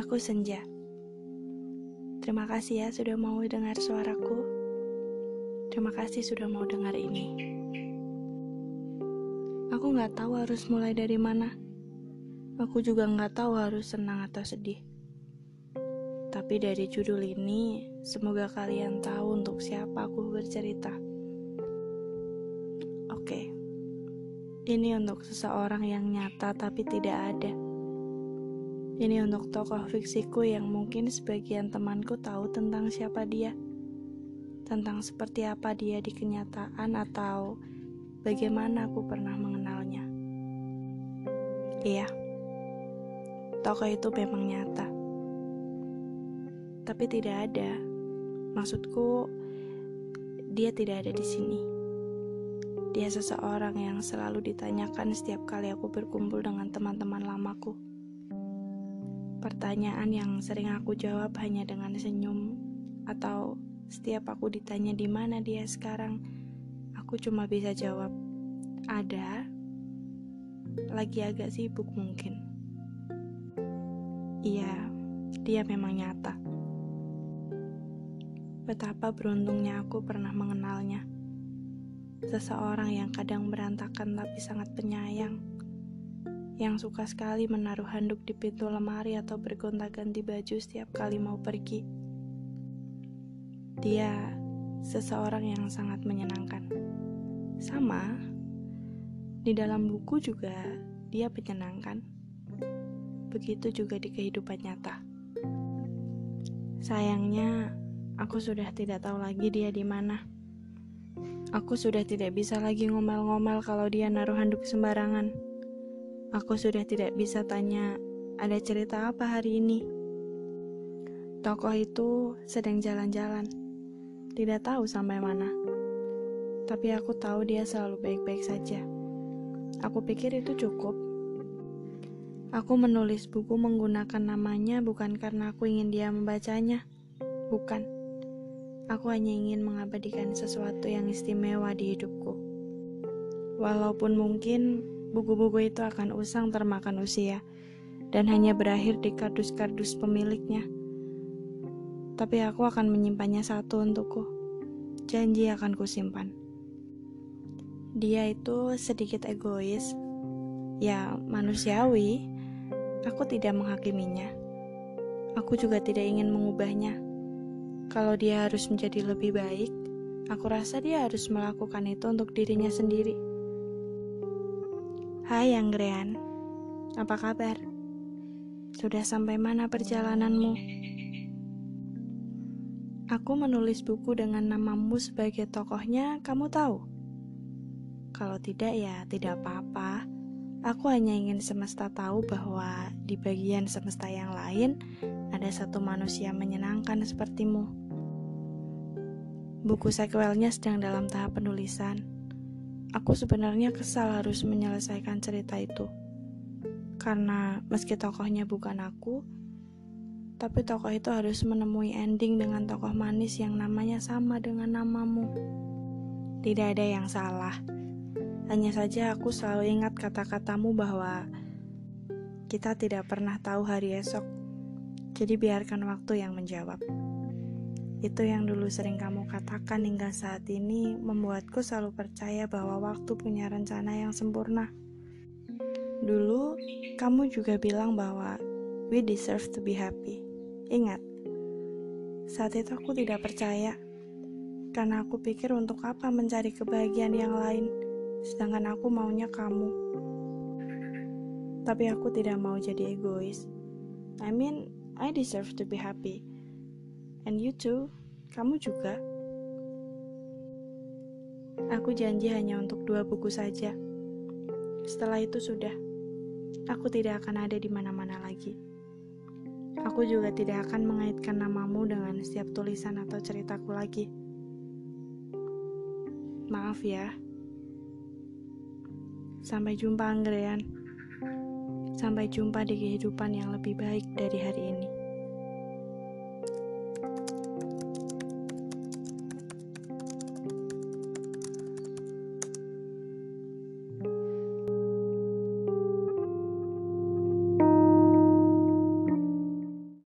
Aku Senja. Terima kasih ya sudah mau dengar suaraku. Terima kasih sudah mau dengar ini. Aku nggak tahu harus mulai dari mana. Aku juga nggak tahu harus senang atau sedih. Tapi dari judul ini, semoga kalian tahu untuk siapa aku bercerita. Oke, ini untuk seseorang yang nyata tapi tidak ada. Ini untuk tokoh fiksiku yang mungkin sebagian temanku tahu tentang siapa dia, tentang seperti apa dia di kenyataan atau bagaimana aku pernah mengenalnya. Iya, tokoh itu memang nyata, tapi tidak ada. Maksudku, dia tidak ada di sini. Dia seseorang yang selalu ditanyakan setiap kali aku berkumpul dengan teman-teman lamaku. Pertanyaan yang sering aku jawab hanya dengan senyum atau setiap aku ditanya di mana dia sekarang, aku cuma bisa jawab, "Ada." Lagi agak sibuk mungkin. Iya, dia memang nyata. Betapa beruntungnya aku pernah mengenalnya. Seseorang yang kadang berantakan tapi sangat penyayang yang suka sekali menaruh handuk di pintu lemari atau bergonta-ganti baju setiap kali mau pergi. Dia seseorang yang sangat menyenangkan. Sama, di dalam buku juga dia menyenangkan. Begitu juga di kehidupan nyata. Sayangnya, aku sudah tidak tahu lagi dia di mana. Aku sudah tidak bisa lagi ngomel-ngomel kalau dia naruh handuk sembarangan. Aku sudah tidak bisa tanya, ada cerita apa hari ini? Tokoh itu sedang jalan-jalan, tidak tahu sampai mana. Tapi aku tahu dia selalu baik-baik saja. Aku pikir itu cukup. Aku menulis buku menggunakan namanya bukan karena aku ingin dia membacanya. Bukan. Aku hanya ingin mengabadikan sesuatu yang istimewa di hidupku. Walaupun mungkin buku-buku itu akan usang termakan usia dan hanya berakhir di kardus-kardus pemiliknya. Tapi aku akan menyimpannya satu untukku. Janji akan kusimpan. Dia itu sedikit egois, ya manusiawi. Aku tidak menghakiminya. Aku juga tidak ingin mengubahnya. Kalau dia harus menjadi lebih baik, aku rasa dia harus melakukan itu untuk dirinya sendiri. Hai Anggrean, apa kabar? Sudah sampai mana perjalananmu? Aku menulis buku dengan namamu sebagai tokohnya, kamu tahu? Kalau tidak ya tidak apa-apa. Aku hanya ingin semesta tahu bahwa di bagian semesta yang lain ada satu manusia menyenangkan sepertimu. Buku sequelnya sedang dalam tahap penulisan Aku sebenarnya kesal harus menyelesaikan cerita itu. Karena meski tokohnya bukan aku, tapi tokoh itu harus menemui ending dengan tokoh manis yang namanya sama dengan namamu. Tidak ada yang salah. Hanya saja aku selalu ingat kata-katamu bahwa kita tidak pernah tahu hari esok. Jadi biarkan waktu yang menjawab. Itu yang dulu sering kamu katakan hingga saat ini membuatku selalu percaya bahwa waktu punya rencana yang sempurna. Dulu, kamu juga bilang bahwa we deserve to be happy. Ingat, saat itu aku tidak percaya, karena aku pikir untuk apa mencari kebahagiaan yang lain, sedangkan aku maunya kamu. Tapi aku tidak mau jadi egois. I mean, I deserve to be happy. And you too, kamu juga. Aku janji hanya untuk dua buku saja. Setelah itu sudah, aku tidak akan ada di mana-mana lagi. Aku juga tidak akan mengaitkan namamu dengan setiap tulisan atau ceritaku lagi. Maaf ya. Sampai jumpa, Anggrean. Sampai jumpa di kehidupan yang lebih baik dari hari ini.